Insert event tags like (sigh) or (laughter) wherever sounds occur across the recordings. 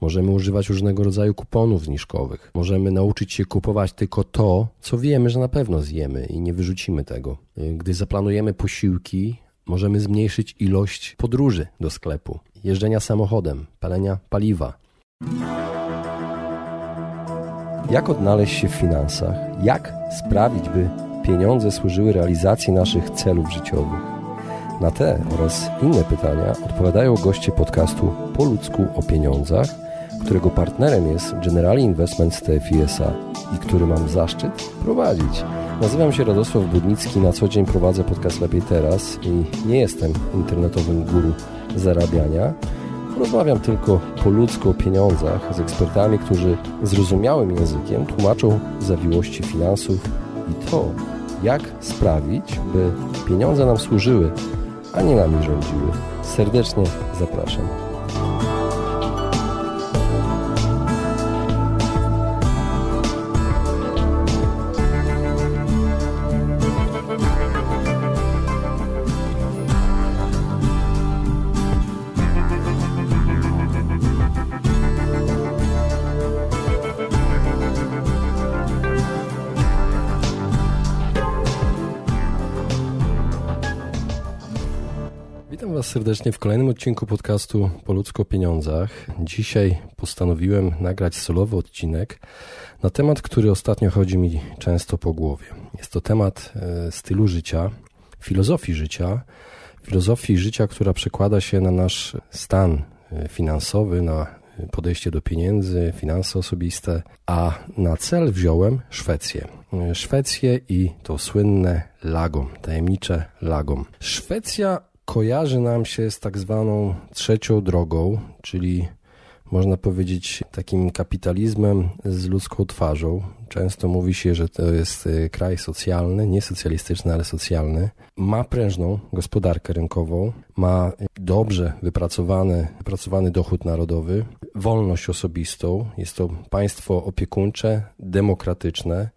Możemy używać różnego rodzaju kuponów zniżkowych. Możemy nauczyć się kupować tylko to, co wiemy, że na pewno zjemy i nie wyrzucimy tego. Gdy zaplanujemy posiłki, możemy zmniejszyć ilość podróży do sklepu, jeżdżenia samochodem, palenia paliwa. Jak odnaleźć się w finansach? Jak sprawić, by pieniądze służyły realizacji naszych celów życiowych? Na te oraz inne pytania odpowiadają goście podcastu Po ludzku o pieniądzach, którego partnerem jest Generali Investment TFISA i który mam zaszczyt prowadzić. Nazywam się Radosław Budnicki, na co dzień prowadzę podcast Lepiej Teraz i nie jestem internetowym guru zarabiania. Rozmawiam tylko po ludzku o pieniądzach z ekspertami, którzy zrozumiałym językiem tłumaczą zawiłości finansów i to, jak sprawić, by pieniądze nam służyły, a nie nami rządziły. Serdecznie zapraszam. Serdecznie w kolejnym odcinku podcastu Po ludzko pieniądzach. Dzisiaj postanowiłem nagrać solowy odcinek na temat, który ostatnio chodzi mi często po głowie. Jest to temat e, stylu życia, filozofii życia, filozofii życia, która przekłada się na nasz stan e, finansowy, na podejście do pieniędzy, finanse osobiste, a na cel wziąłem Szwecję. E, Szwecję i to słynne lagom, tajemnicze lagom. Szwecja kojarzy nam się z tak zwaną trzecią drogą, czyli można powiedzieć takim kapitalizmem z ludzką twarzą. Często mówi się, że to jest e, kraj socjalny, nie socjalistyczny, ale socjalny. Ma prężną gospodarkę rynkową, ma dobrze wypracowany, wypracowany dochód narodowy, wolność osobistą. Jest to państwo opiekuńcze, demokratyczne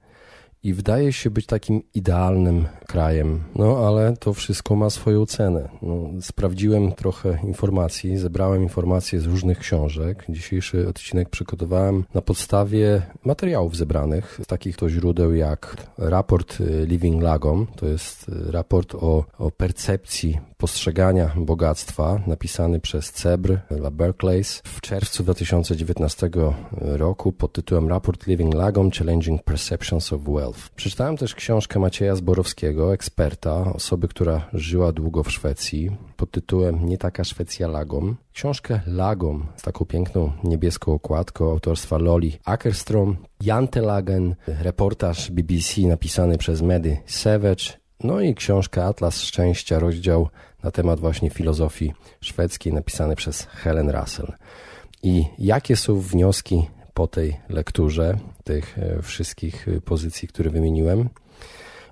i wydaje się być takim idealnym krajem. No ale to wszystko ma swoją cenę. No, sprawdziłem trochę informacji, zebrałem informacje z różnych książek. Dzisiejszy odcinek przygotowałem na podstawie materiałów zebranych z takich to źródeł jak raport Living Lagom, to jest raport o, o percepcji postrzegania bogactwa, napisany przez CEBR La Berkeley's w czerwcu 2019 roku pod tytułem Raport Living Lagom Challenging Perceptions of Wealth. Przeczytałem też książkę Macieja Zborowskiego, eksperta, osoby, która żyła długo w Szwecji, pod tytułem Nie taka Szwecja Lagom. Książkę Lagom z taką piękną niebieską okładką autorstwa Loli Ackerstrom, Jante Lagen, reportaż BBC napisany przez Medy Savage no i książka Atlas Szczęścia, rozdział na temat właśnie filozofii szwedzkiej, napisany przez Helen Russell. I jakie są wnioski po tej lekturze tych e, wszystkich e, pozycji, które wymieniłem?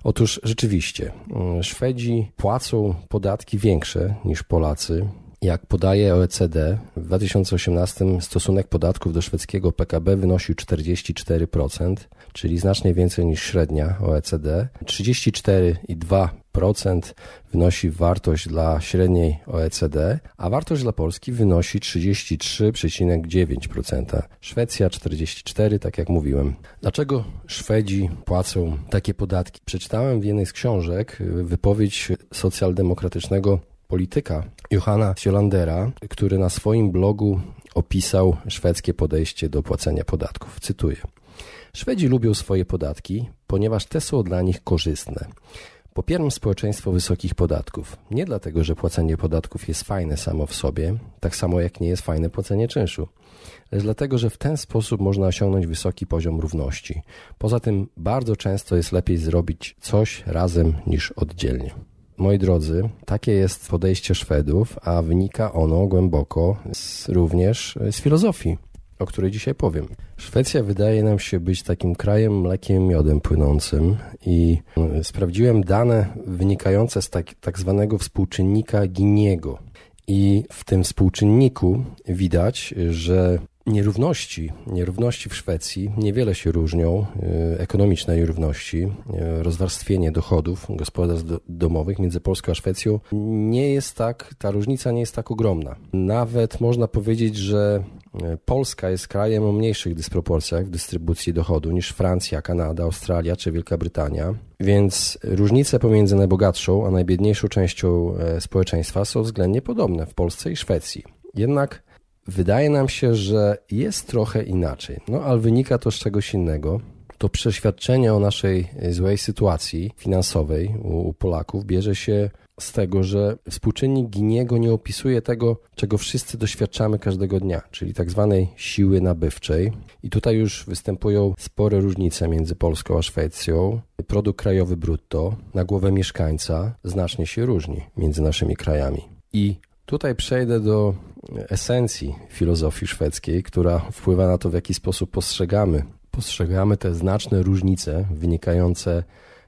Otóż rzeczywiście, mm, Szwedzi płacą podatki większe niż Polacy. Jak podaje OECD, w 2018 stosunek podatków do szwedzkiego PKB wynosił 44%, czyli znacznie więcej niż średnia OECD. 34,2% wynosi wartość dla średniej OECD, a wartość dla Polski wynosi 33,9%. Szwecja 44%, tak jak mówiłem. Dlaczego Szwedzi płacą takie podatki? Przeczytałem w jednej z książek wypowiedź socjaldemokratycznego polityka Johanna Sjolandera, który na swoim blogu opisał szwedzkie podejście do płacenia podatków. Cytuję. Szwedzi lubią swoje podatki, ponieważ te są dla nich korzystne. Popieram społeczeństwo wysokich podatków. Nie dlatego, że płacenie podatków jest fajne samo w sobie, tak samo jak nie jest fajne płacenie czynszu, lecz dlatego, że w ten sposób można osiągnąć wysoki poziom równości. Poza tym bardzo często jest lepiej zrobić coś razem niż oddzielnie. Moi drodzy, takie jest podejście Szwedów, a wynika ono głęboko z, również z filozofii, o której dzisiaj powiem. Szwecja wydaje nam się być takim krajem mlekiem miodem płynącym i e, sprawdziłem dane wynikające z tak, tak zwanego współczynnika Giniego. I w tym współczynniku widać, że Nierówności, nierówności w Szwecji niewiele się różnią, e, ekonomiczne nierówności, e, rozwarstwienie dochodów gospodarstw domowych między Polską a Szwecją nie jest tak, ta różnica nie jest tak ogromna. Nawet można powiedzieć, że Polska jest krajem o mniejszych dysproporcjach w dystrybucji dochodu niż Francja, Kanada, Australia czy Wielka Brytania, więc różnice pomiędzy najbogatszą a najbiedniejszą częścią e, społeczeństwa są względnie podobne w Polsce i Szwecji. Jednak wydaje nam się, że jest trochę inaczej. No ale wynika to z czegoś innego. To przeświadczenie o naszej złej sytuacji finansowej u Polaków bierze się z tego, że współczynnik Giniego nie opisuje tego, czego wszyscy doświadczamy każdego dnia, czyli tak zwanej siły nabywczej. I tutaj już występują spore różnice między Polską a Szwecją. Produkt krajowy brutto na głowę mieszkańca znacznie się różni między naszymi krajami. I tutaj przejdę do esencji filozofii szwedzkiej, która wpływa na to, w jaki sposób postrzegamy. Postrzegamy te znaczne różnice wynikające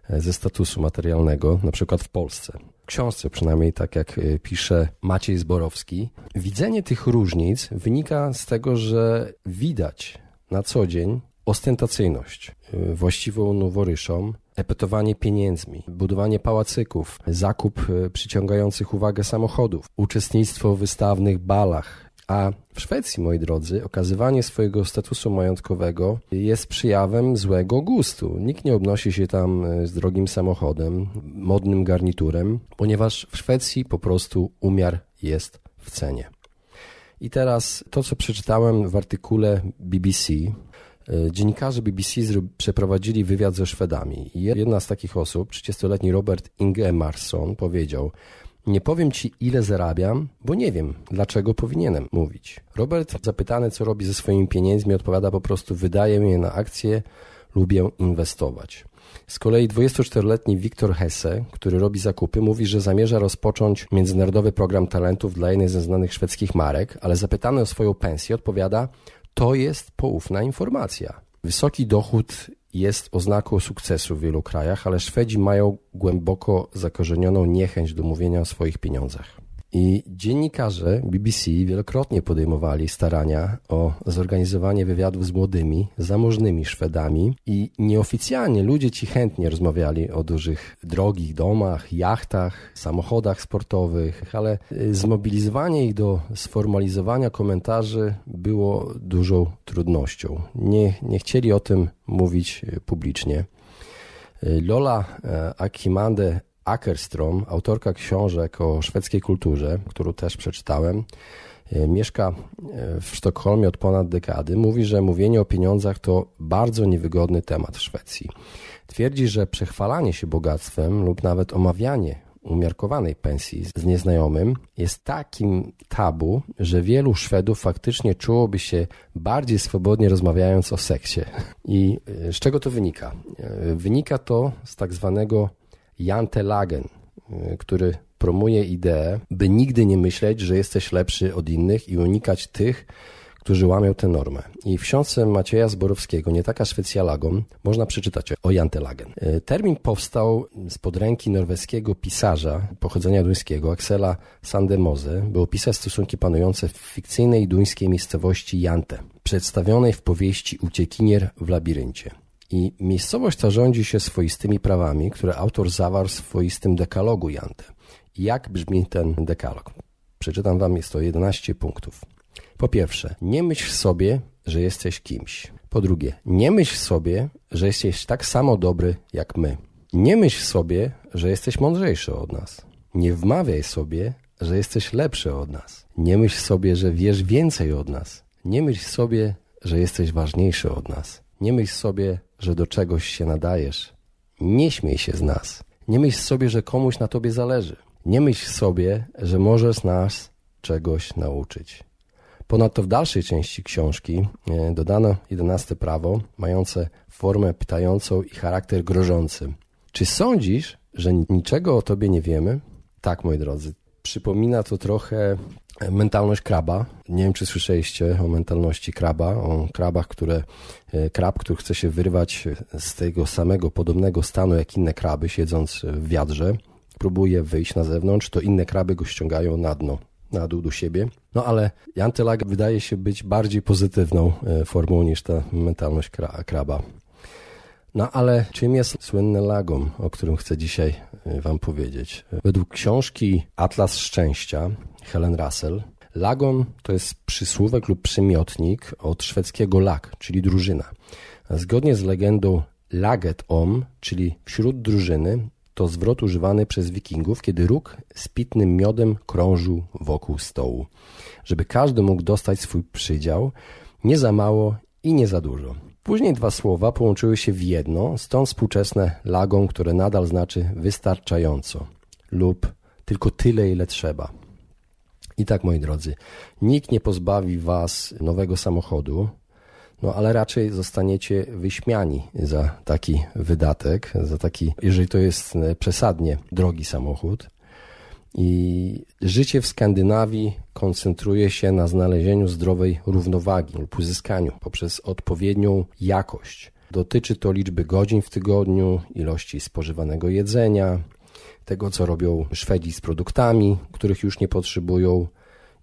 ze statusu materialnego, na przykład w Polsce książce, przynajmniej tak jak y, pisze Maciej Zborowski. Widzenie tych różnic wynika z tego, że widać na co dzień ostentacyjność y, właściwą noworyszom, epetowanie pieniędzmi, budowanie pałacyków, zakup y, przyciągających uwagę samochodów, uczestnictwo w wystawnych balach, a w Szwecji, moi drodzy, okazywanie swojego statusu majątkowego jest przejawem złego gustu. Nikt nie obnosi się tam e, z drogim samochodem, modnym garniturem, ponieważ w Szwecji po prostu umiar jest w cenie. I teraz to, co przeczytałem w artykule BBC, e, Dziennikarze BBC przeprowadzili wywiad ze Szwedami. Jedna z takich osób, 30-letni Robert Ingemarsson, powiedział: nie powiem ci, ile zarabiam, bo nie wiem, dlaczego powinienem mówić. Robert, zapytany, co robi ze swoimi pieniędzmi, odpowiada po prostu: wydaję je na akcje, lubię inwestować. Z kolei 24-letni Wiktor Hesse, który robi zakupy, mówi, że zamierza rozpocząć międzynarodowy program talentów dla jednej ze znanych szwedzkich marek, ale zapytany o swoją pensję odpowiada: To jest poufna informacja. Wysoki dochód jest oznaką sukcesu w wielu krajach, ale Szwedzi mają głęboko zakorzenioną niechęć do mówienia o swoich pieniądzach. I dziennikarze BBC wielokrotnie podejmowali starania o zorganizowanie wywiadów z młodymi, zamożnymi Szwedami i nieoficjalnie ludzie ci chętnie rozmawiali o dużych, drogich domach, jachtach, samochodach sportowych, ale y, zmobilizowanie ich do sformalizowania komentarzy było dużą trudnością. Nie, nie chcieli o tym mówić y, publicznie. Y, Lola Akimande Ackerstrom, autorka książek o szwedzkiej kulturze, którą też przeczytałem, e, mieszka e, w Sztokholmie od ponad dekady, mówi, że mówienie o pieniądzach to bardzo niewygodny temat w Szwecji. Twierdzi, że przechwalanie się bogactwem lub nawet omawianie umiarkowanej pensji z nieznajomym jest takim tabu, że wielu Szwedów faktycznie czułoby się bardziej swobodnie rozmawiając o seksie. I e, z czego to wynika? Wynika to z tak zwanego Jante Lagen, y, który promuje ideę, by nigdy nie myśleć, że jesteś lepszy od innych i unikać tych, którzy łamią tę normę. I w książce Macieja Zborowskiego, nie taka Szwecja Lagom, można przeczytać o Jantelagen. Y, termin powstał z ręki norweskiego pisarza pochodzenia duńskiego, Axela Sandemose, by opisać stosunki panujące w fikcyjnej duńskiej miejscowości Jante, przedstawionej w powieści Uciekinier w labiryncie. I miejscowość ta rządzi się swoistymi prawami, które autor zawarł w swoistym dekalogu Jante. Jak brzmi ten dekalog? Przeczytam wam, jest to 11 punktów. Po pierwsze, nie myśl sobie, że jesteś kimś. Po drugie, nie myśl sobie, że jesteś tak samo dobry jak my. Nie myśl sobie, że jesteś mądrzejszy od nas. Nie wmawiaj sobie, że jesteś lepszy od nas. Nie myśl sobie, że wiesz więcej od nas. Nie myśl sobie, że jesteś ważniejszy od nas. Nie myśl sobie, że do czegoś się nadajesz. Nie śmiej się z nas. Nie myśl sobie, że komuś na tobie zależy. Nie myśl sobie, że możesz nas czegoś nauczyć. Ponadto w dalszej części książki e, dodano jedenaste prawo, mające formę pytającą i charakter grożący. Czy sądzisz, że niczego o tobie nie wiemy? Tak, moi drodzy. Przypomina to trochę mentalność kraba. Nie wiem, czy słyszeliście o mentalności kraba, o krabach, które, e, krab, który chce się wyrwać z tego samego, podobnego stanu jak inne kraby, siedząc w wiadrze. Próbuje wyjść na zewnątrz, to inne kraby go ściągają na dno, na dół do siebie. No ale Jantelag wydaje się być bardziej pozytywną e, formą niż ta mentalność kraba. No ale czym jest słynny lagom, o którym chcę dzisiaj Wam powiedzieć? Według książki Atlas Szczęścia Helen Russell, Lagon to jest przysłówek lub przymiotnik od szwedzkiego lag, czyli drużyna. Zgodnie z legendą laget om, czyli wśród drużyny, to zwrot używany przez wikingów, kiedy róg z pitnym miodem krążył wokół stołu, żeby każdy mógł dostać swój przydział, nie za mało i nie za dużo. Później dwa słowa połączyły się w jedno, stąd współczesne lagą, które nadal znaczy wystarczająco lub tylko tyle, ile trzeba. I tak, moi drodzy, nikt nie pozbawi was nowego samochodu, no ale raczej zostaniecie wyśmiani za taki wydatek, za taki, jeżeli to jest przesadnie drogi samochód. I życie w Skandynawii koncentruje się na znalezieniu zdrowej równowagi lub uzyskaniu poprzez odpowiednią jakość. Dotyczy to liczby godzin w tygodniu, ilości spożywanego jedzenia, tego co robią Szwedzi z produktami, których już nie potrzebują,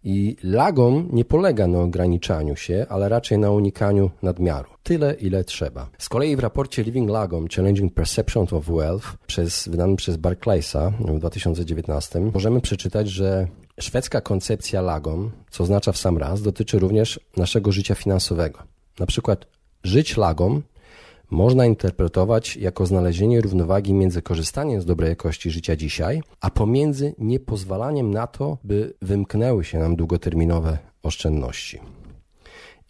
i lagom nie polega na ograniczaniu się, ale raczej na unikaniu nadmiaru. Tyle, ile trzeba. Z kolei w raporcie Living Lagom Challenging Perception of Wealth, przez, wydanym przez Barclaysa w 2019, możemy przeczytać, że szwedzka koncepcja lagom, co oznacza w sam raz, dotyczy również naszego życia finansowego. Na przykład żyć lagom można interpretować jako znalezienie równowagi między korzystaniem z dobrej jakości życia dzisiaj, a pomiędzy niepozwalaniem na to, by wymknęły się nam długoterminowe oszczędności.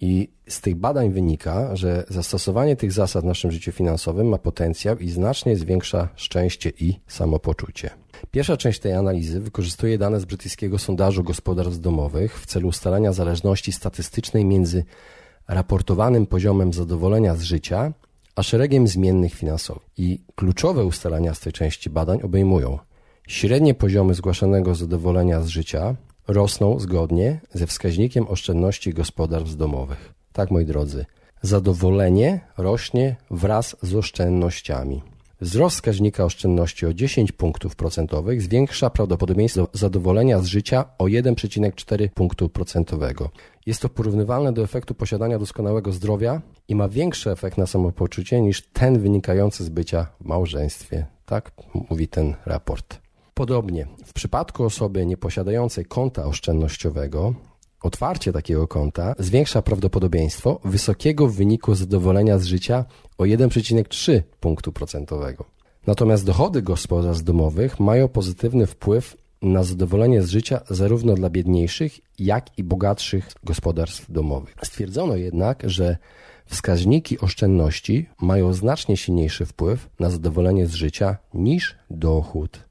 I z tych badań wynika, że zastosowanie tych zasad w naszym życiu finansowym ma potencjał i znacznie zwiększa szczęście i samopoczucie. Pierwsza część tej analizy wykorzystuje dane z brytyjskiego sondażu gospodarstw domowych w celu ustalenia zależności statystycznej między raportowanym poziomem zadowolenia z życia a szeregiem zmiennych finansowych. I kluczowe ustalenia z tej części badań obejmują średnie poziomy zgłaszanego zadowolenia z życia rosną zgodnie ze wskaźnikiem oszczędności gospodarstw domowych. Tak, moi drodzy, zadowolenie rośnie wraz z oszczędnościami. Wzrost wskaźnika oszczędności o 10 punktów procentowych zwiększa prawdopodobieństwo zadowolenia z życia o 1,4 punktu procentowego. Jest to porównywalne do efektu posiadania doskonałego zdrowia i ma większy efekt na samopoczucie niż ten wynikający z bycia w małżeństwie. Tak mówi ten raport. Podobnie, w przypadku osoby nieposiadającej konta oszczędnościowego, otwarcie takiego konta zwiększa prawdopodobieństwo wysokiego wyniku zadowolenia z życia o 1,3 punktu procentowego. Natomiast dochody gospodarstw domowych mają pozytywny wpływ na zadowolenie z życia zarówno dla biedniejszych, jak i bogatszych gospodarstw domowych. Stwierdzono jednak, że wskaźniki oszczędności mają znacznie silniejszy wpływ na zadowolenie z życia niż dochód.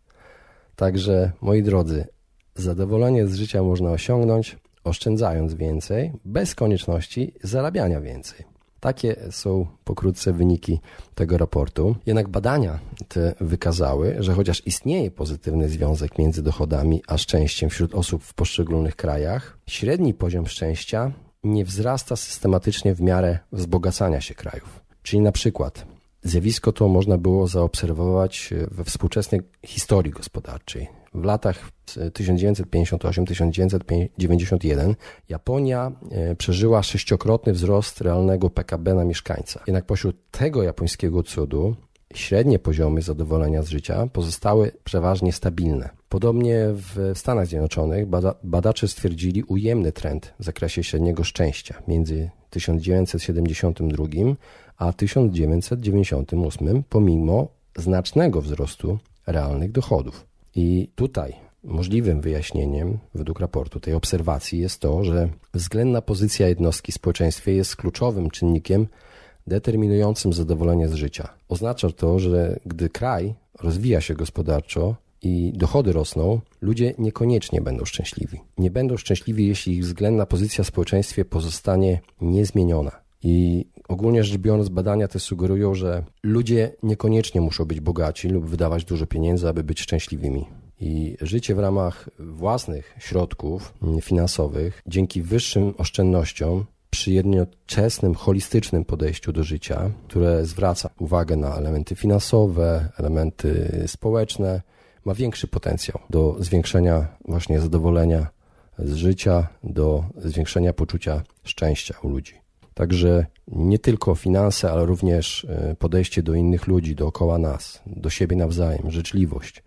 Także, moi drodzy, zadowolenie z życia można osiągnąć oszczędzając więcej, bez konieczności zarabiania więcej. Takie są pokrótce wyniki tego raportu. Jednak badania te wykazały, że chociaż istnieje pozytywny związek między dochodami a szczęściem wśród osób w poszczególnych krajach, średni poziom szczęścia nie wzrasta systematycznie w miarę wzbogacania się krajów. Czyli na przykład zjawisko to można było zaobserwować we współczesnej historii gospodarczej. W latach 1958-1991 Japonia e, przeżyła sześciokrotny wzrost realnego PKB na mieszkańca. Jednak pośród tego japońskiego cudu średnie poziomy zadowolenia z życia pozostały przeważnie stabilne. Podobnie w Stanach Zjednoczonych badacze stwierdzili ujemny trend w zakresie średniego szczęścia między 1972 a 1998 pomimo znacznego wzrostu realnych dochodów. I tutaj możliwym wyjaśnieniem, według raportu tej obserwacji, jest to, że względna pozycja jednostki w społeczeństwie jest kluczowym czynnikiem determinującym zadowolenie z życia. Oznacza to, że gdy kraj rozwija się gospodarczo i dochody rosną, ludzie niekoniecznie będą szczęśliwi. Nie będą szczęśliwi, jeśli ich względna pozycja w społeczeństwie pozostanie niezmieniona. I ogólnie rzecz biorąc, badania te sugerują, że ludzie niekoniecznie muszą być bogaci lub wydawać dużo pieniędzy, aby być szczęśliwymi. I życie w ramach własnych środków finansowych, dzięki wyższym oszczędnościom, przy jednoczesnym, holistycznym podejściu do życia, które zwraca uwagę na elementy finansowe, elementy społeczne, ma większy potencjał do zwiększenia właśnie zadowolenia z życia, do zwiększenia poczucia szczęścia u ludzi. Także nie tylko finanse, ale również e, podejście do innych ludzi dookoła nas, do siebie nawzajem, życzliwość.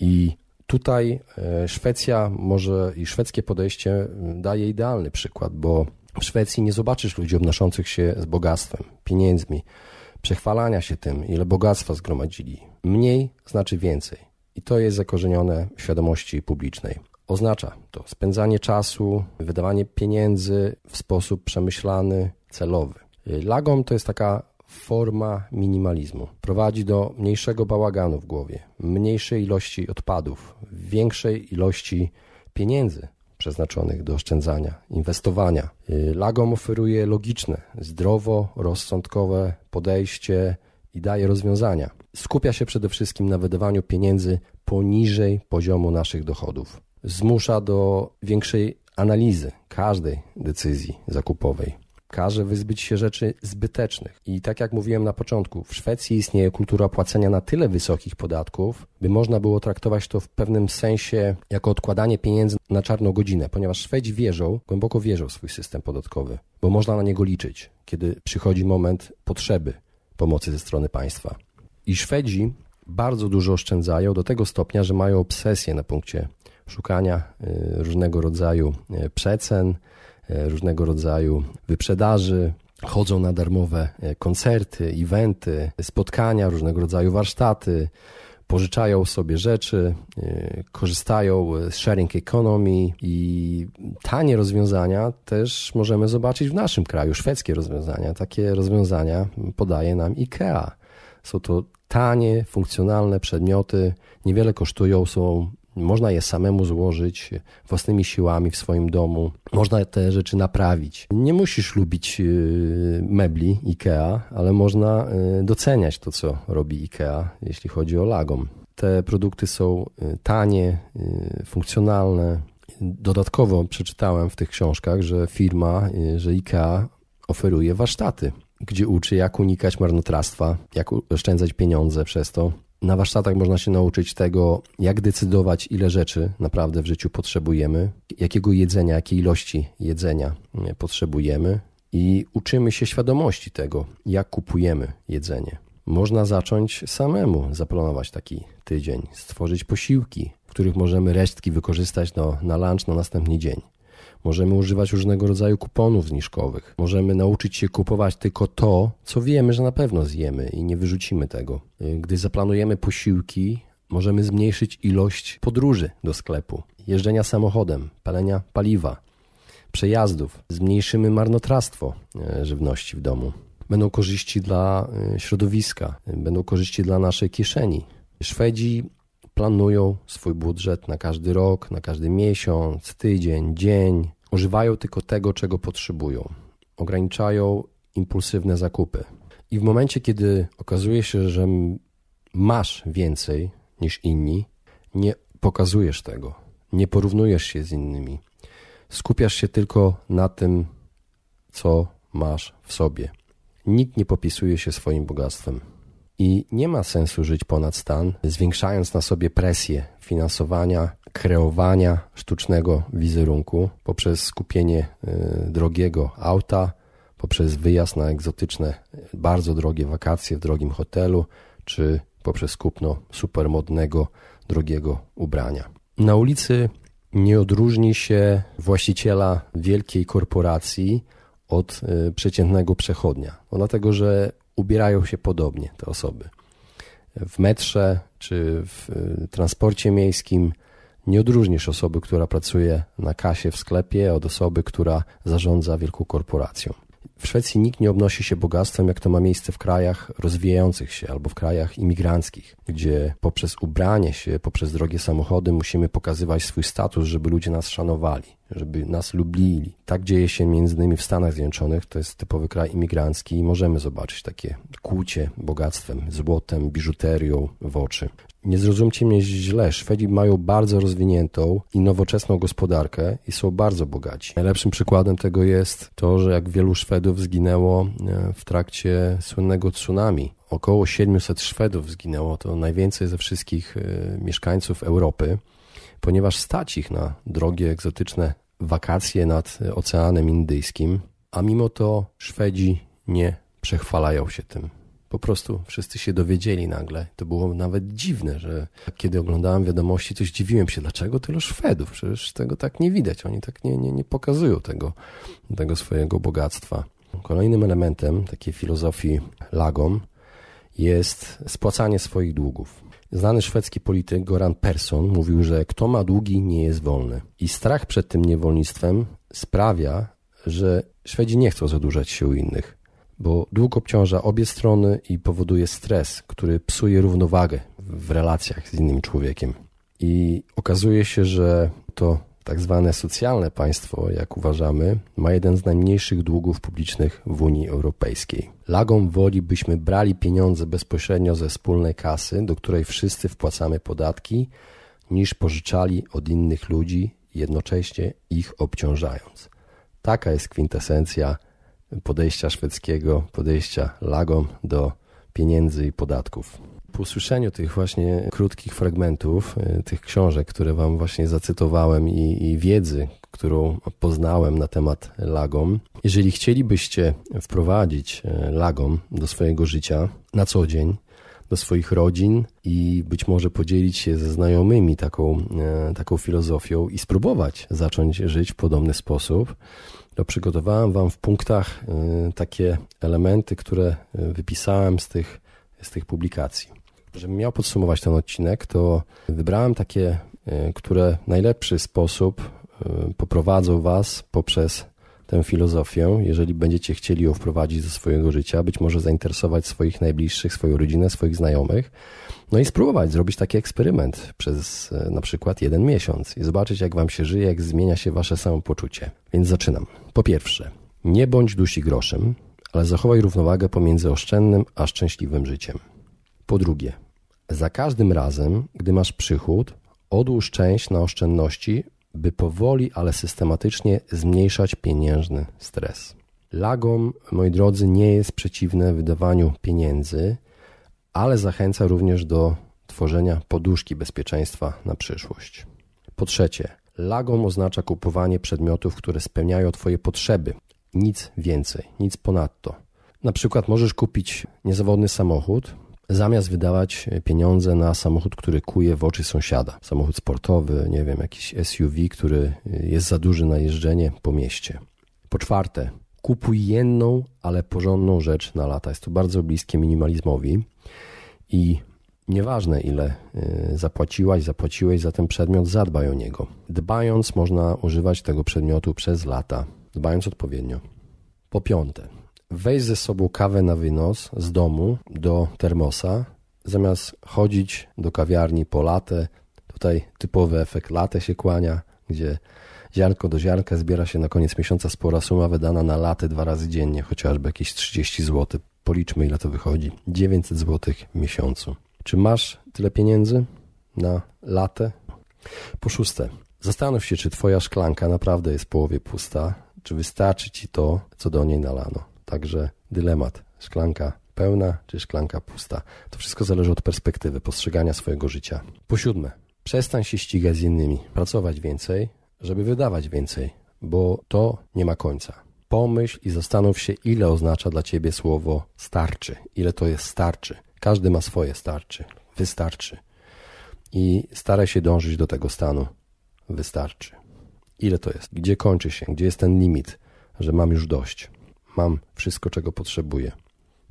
I Tutaj e, Szwecja może i szwedzkie podejście daje idealny przykład, bo w Szwecji nie zobaczysz ludzi obnoszących się z bogactwem, pieniędzmi, przechwalania się tym, ile bogactwa zgromadzili. Mniej znaczy więcej. I to jest zakorzenione w świadomości publicznej. Oznacza to spędzanie czasu, wydawanie pieniędzy w sposób przemyślany, celowy. Lagom to jest taka forma minimalizmu. Prowadzi do mniejszego bałaganu w głowie, mniejszej ilości odpadów, większej ilości pieniędzy przeznaczonych do oszczędzania, inwestowania. Lagom oferuje logiczne, zdrowo, rozsądkowe podejście i daje rozwiązania. Skupia się przede wszystkim na wydawaniu pieniędzy poniżej poziomu naszych dochodów. Zmusza do większej analizy każdej decyzji zakupowej każe wyzbyć się rzeczy zbytecznych. I tak jak mówiłem na początku, w Szwecji istnieje kultura płacenia na tyle wysokich podatków, by można było traktować to w pewnym sensie jako odkładanie pieniędzy na czarną godzinę, ponieważ Szwedzi wierzą, głęboko wierzą w swój system podatkowy, bo można na niego liczyć, kiedy przychodzi moment potrzeby pomocy ze strony państwa. I Szwedzi bardzo dużo oszczędzają do tego stopnia, że mają obsesję na punkcie szukania y, różnego rodzaju y, przecen, E, różnego rodzaju wyprzedaży, chodzą na darmowe koncerty, eventy, spotkania, różnego rodzaju warsztaty, pożyczają sobie rzeczy, korzystają z sharing economy i tanie rozwiązania też możemy zobaczyć w naszym kraju, szwedzkie rozwiązania. Takie rozwiązania podaje nam IKEA. Są to tanie, funkcjonalne przedmioty, niewiele kosztują, są można je samemu złożyć własnymi siłami w swoim domu. Można te rzeczy naprawić. Nie musisz lubić y, mebli IKEA, ale można y, doceniać to, co robi IKEA, jeśli chodzi o lagom. Te produkty są y, tanie, funkcjonalne. Dodatkowo przeczytałem w tych książkach, że firma, że IKEA oferuje warsztaty, gdzie uczy, jak unikać marnotrawstwa, jak oszczędzać pieniądze przez to, na warsztatach można się nauczyć tego, jak decydować, ile rzeczy naprawdę w życiu potrzebujemy, jakiego jedzenia, jakiej ilości jedzenia potrzebujemy i uczymy się świadomości tego, jak kupujemy jedzenie. Można zacząć samemu zaplanować taki tydzień, stworzyć posiłki, w których możemy resztki wykorzystać no, na lunch na następny dzień. Możemy używać różnego rodzaju kuponów zniżkowych. Możemy nauczyć się kupować tylko to, co wiemy, że na pewno zjemy i nie wyrzucimy tego. Gdy zaplanujemy posiłki, możemy zmniejszyć ilość podróży do sklepu, jeżdżenia samochodem, palenia paliwa, przejazdów. Zmniejszymy marnotrawstwo e, żywności w domu. Będą korzyści dla e, środowiska, będą korzyści dla naszej kieszeni. Szwedzi planują swój budżet na każdy rok, na każdy miesiąc, tydzień, dzień. Używają tylko tego, czego potrzebują. Ograniczają impulsywne zakupy. I w momencie, kiedy okazuje się, że masz więcej niż inni, nie pokazujesz tego, nie porównujesz się z innymi. Skupiasz się tylko na tym, co masz w sobie. Nikt nie popisuje się swoim bogactwem. I nie ma sensu żyć ponad stan, zwiększając na sobie presję finansowania, kreowania sztucznego wizerunku poprzez skupienie y, drogiego auta, poprzez wyjazd na egzotyczne, bardzo drogie wakacje w drogim hotelu, czy poprzez kupno supermodnego, drogiego ubrania. Na ulicy nie odróżni się właściciela wielkiej korporacji od y, przeciętnego przechodnia. No dlatego, że ubierają się podobnie te osoby. W metrze czy w y, transporcie miejskim nie odróżnisz osoby, która pracuje na kasie w sklepie, od osoby, która zarządza wielką korporacją. W Szwecji nikt nie obnosi się bogactwem, jak to ma miejsce w krajach rozwijających się albo w krajach imigranckich, gdzie poprzez ubranie się, poprzez drogie samochody musimy pokazywać swój status, żeby ludzie nas szanowali żeby nas lubili. Tak dzieje się między innymi w Stanach Zjednoczonych, to jest typowy kraj imigrancki i możemy zobaczyć takie kłucie bogactwem, złotem, biżuterią w oczy. Nie zrozumcie mnie źle, Szwedzi mają bardzo rozwiniętą i nowoczesną gospodarkę i są bardzo bogaci. Najlepszym przykładem tego jest to, że jak wielu Szwedów zginęło e, w trakcie słynnego tsunami. Około 700 Szwedów zginęło, to najwięcej ze wszystkich e, mieszkańców Europy ponieważ stać ich na drogie, egzotyczne wakacje nad Oceanem Indyjskim, a mimo to Szwedzi nie przechwalają się tym. Po prostu wszyscy się dowiedzieli nagle. To było nawet dziwne, że kiedy oglądałem wiadomości, to zdziwiłem się, dlaczego tylu Szwedów? Przecież tego tak nie widać. Oni tak nie, nie, nie pokazują tego, tego swojego bogactwa. Kolejnym elementem takiej filozofii lagom jest spłacanie swoich długów. Znany szwedzki polityk Goran Persson mówił, że kto ma długi, nie jest wolny. I strach przed tym niewolnictwem sprawia, że Szwedzi nie chcą zadłużać się u innych, bo dług obciąża obie strony i powoduje stres, który psuje równowagę w relacjach z innym człowiekiem. I okazuje się, że to tak zwane socjalne państwo, jak uważamy, ma jeden z najmniejszych długów publicznych w Unii Europejskiej. Lagą woli byśmy brali pieniądze bezpośrednio ze wspólnej kasy, do której wszyscy wpłacamy podatki, niż pożyczali od innych ludzi, jednocześnie ich obciążając. Taka jest kwintesencja podejścia szwedzkiego, podejścia lagom do pieniędzy i podatków. Po usłyszeniu tych właśnie krótkich fragmentów, y, tych książek, które Wam właśnie zacytowałem i, i wiedzy, którą poznałem na temat lagom, jeżeli chcielibyście wprowadzić y, lagom do swojego życia na co dzień, do swoich rodzin i być może podzielić się ze znajomymi taką, y, taką filozofią i spróbować zacząć żyć w podobny sposób, to przygotowałem Wam w punktach takie elementy, które wypisałem z tych, z tych publikacji. Żebym miał podsumować ten odcinek, to wybrałem takie, e, które w najlepszy sposób e, poprowadzą Was poprzez tę filozofię, jeżeli będziecie chcieli ją wprowadzić do swojego życia, być może zainteresować swoich najbliższych, swoją rodzinę, swoich znajomych, no i spróbować zrobić taki eksperyment przez e, na przykład jeden miesiąc i zobaczyć, jak Wam się żyje, jak zmienia się Wasze samopoczucie. Więc zaczynam. Po pierwsze, nie bądź dusi groszem, ale zachowaj równowagę pomiędzy oszczędnym a szczęśliwym życiem. Po drugie, za każdym razem, gdy masz przychód, odłóż część na oszczędności, by powoli, ale systematycznie zmniejszać pieniężny stres. Lagom, moi drodzy, nie jest przeciwne wydawaniu pieniędzy, ale zachęca również do tworzenia poduszki bezpieczeństwa na przyszłość. Po trzecie, lagom oznacza kupowanie przedmiotów, które spełniają Twoje potrzeby. Nic więcej, nic ponadto. Na przykład możesz kupić niezawodny samochód, zamiast wydawać pieniądze na samochód, który kuje w oczy sąsiada. Samochód sportowy, nie wiem, jakiś SUV, który jest za duży na jeżdżenie po mieście. Po czwarte, kupuj jedną, ale porządną rzecz na lata. Jest to bardzo bliskie minimalizmowi i nieważne ile y, zapłaciłaś, zapłaciłeś za ten przedmiot, zadbaj o niego. Dbając można używać tego przedmiotu przez lata, dbając odpowiednio. Po piąte, weź ze sobą kawę na wynos z domu do termosa, zamiast chodzić do kawiarni po latę. Tutaj typowy efekt latę się kłania, gdzie ziarnko do ziarnka zbiera się na koniec miesiąca spora suma wydana na latę dwa razy dziennie, chociażby jakieś 30 zł. Policzmy ile to wychodzi. 900 zł w miesiącu. Czy masz tyle pieniędzy na latę? Po szóste, zastanów się, czy twoja szklanka naprawdę jest w połowie pusta, czy wystarczy ci to, co do niej nalano. Także dylemat, szklanka pełna czy szklanka pusta. To wszystko zależy od perspektywy postrzegania swojego życia. Po siódme, przestań się ścigać z innymi, pracować więcej, żeby wydawać więcej, bo to nie ma końca. Pomyśl i zastanów się, ile oznacza dla ciebie słowo starczy, ile to jest starczy. Każdy ma swoje starczy, wystarczy. I staraj się dążyć do tego stanu. Wystarczy. Ile to jest? Gdzie kończy się? Gdzie jest ten limit, że mam już dość? Mam wszystko, czego potrzebuję.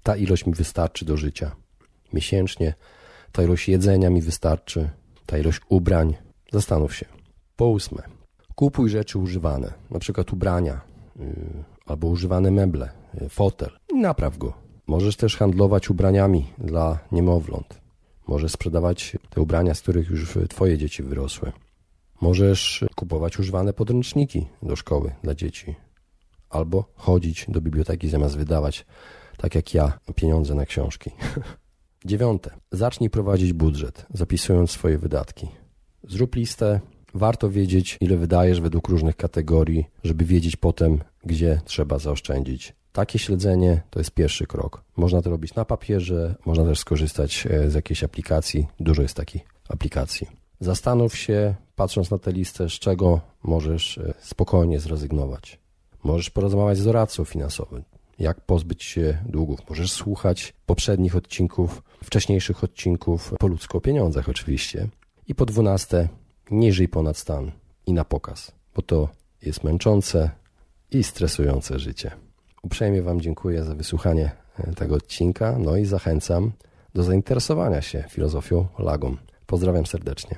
Ta ilość mi wystarczy do życia. Miesięcznie ta ilość jedzenia mi wystarczy, ta ilość ubrań. Zastanów się. Po ósme, kupuj rzeczy używane, na przykład ubrania yy, albo używane meble, yy, fotel napraw go. Możesz też handlować ubraniami dla niemowląt. Możesz sprzedawać te ubrania, z których już twoje dzieci wyrosły. Możesz kupować używane podręczniki do szkoły dla dzieci albo chodzić do biblioteki zamiast wydawać, tak jak ja, pieniądze na książki. (laughs) Dziewiąte. Zacznij prowadzić budżet, zapisując swoje wydatki. Zrób listę. Warto wiedzieć, ile wydajesz według różnych kategorii, żeby wiedzieć potem, gdzie trzeba zaoszczędzić. Takie śledzenie to jest pierwszy krok. Można to robić na papierze, można też skorzystać e, z jakiejś aplikacji. Dużo jest takich aplikacji. Zastanów się, patrząc na tę listę, z czego możesz e, spokojnie zrezygnować. Możesz porozmawiać z doradcą finansowym. jak pozbyć się długów. Możesz słuchać poprzednich odcinków, wcześniejszych odcinków po ludzku o pieniądzach oczywiście. I po dwunaste, nie żyj ponad stan i na pokaz, bo to jest męczące i stresujące życie. Uprzejmie Wam dziękuję za wysłuchanie e, tego odcinka, no i zachęcam do zainteresowania się filozofią Lagą. Pozdrawiam serdecznie.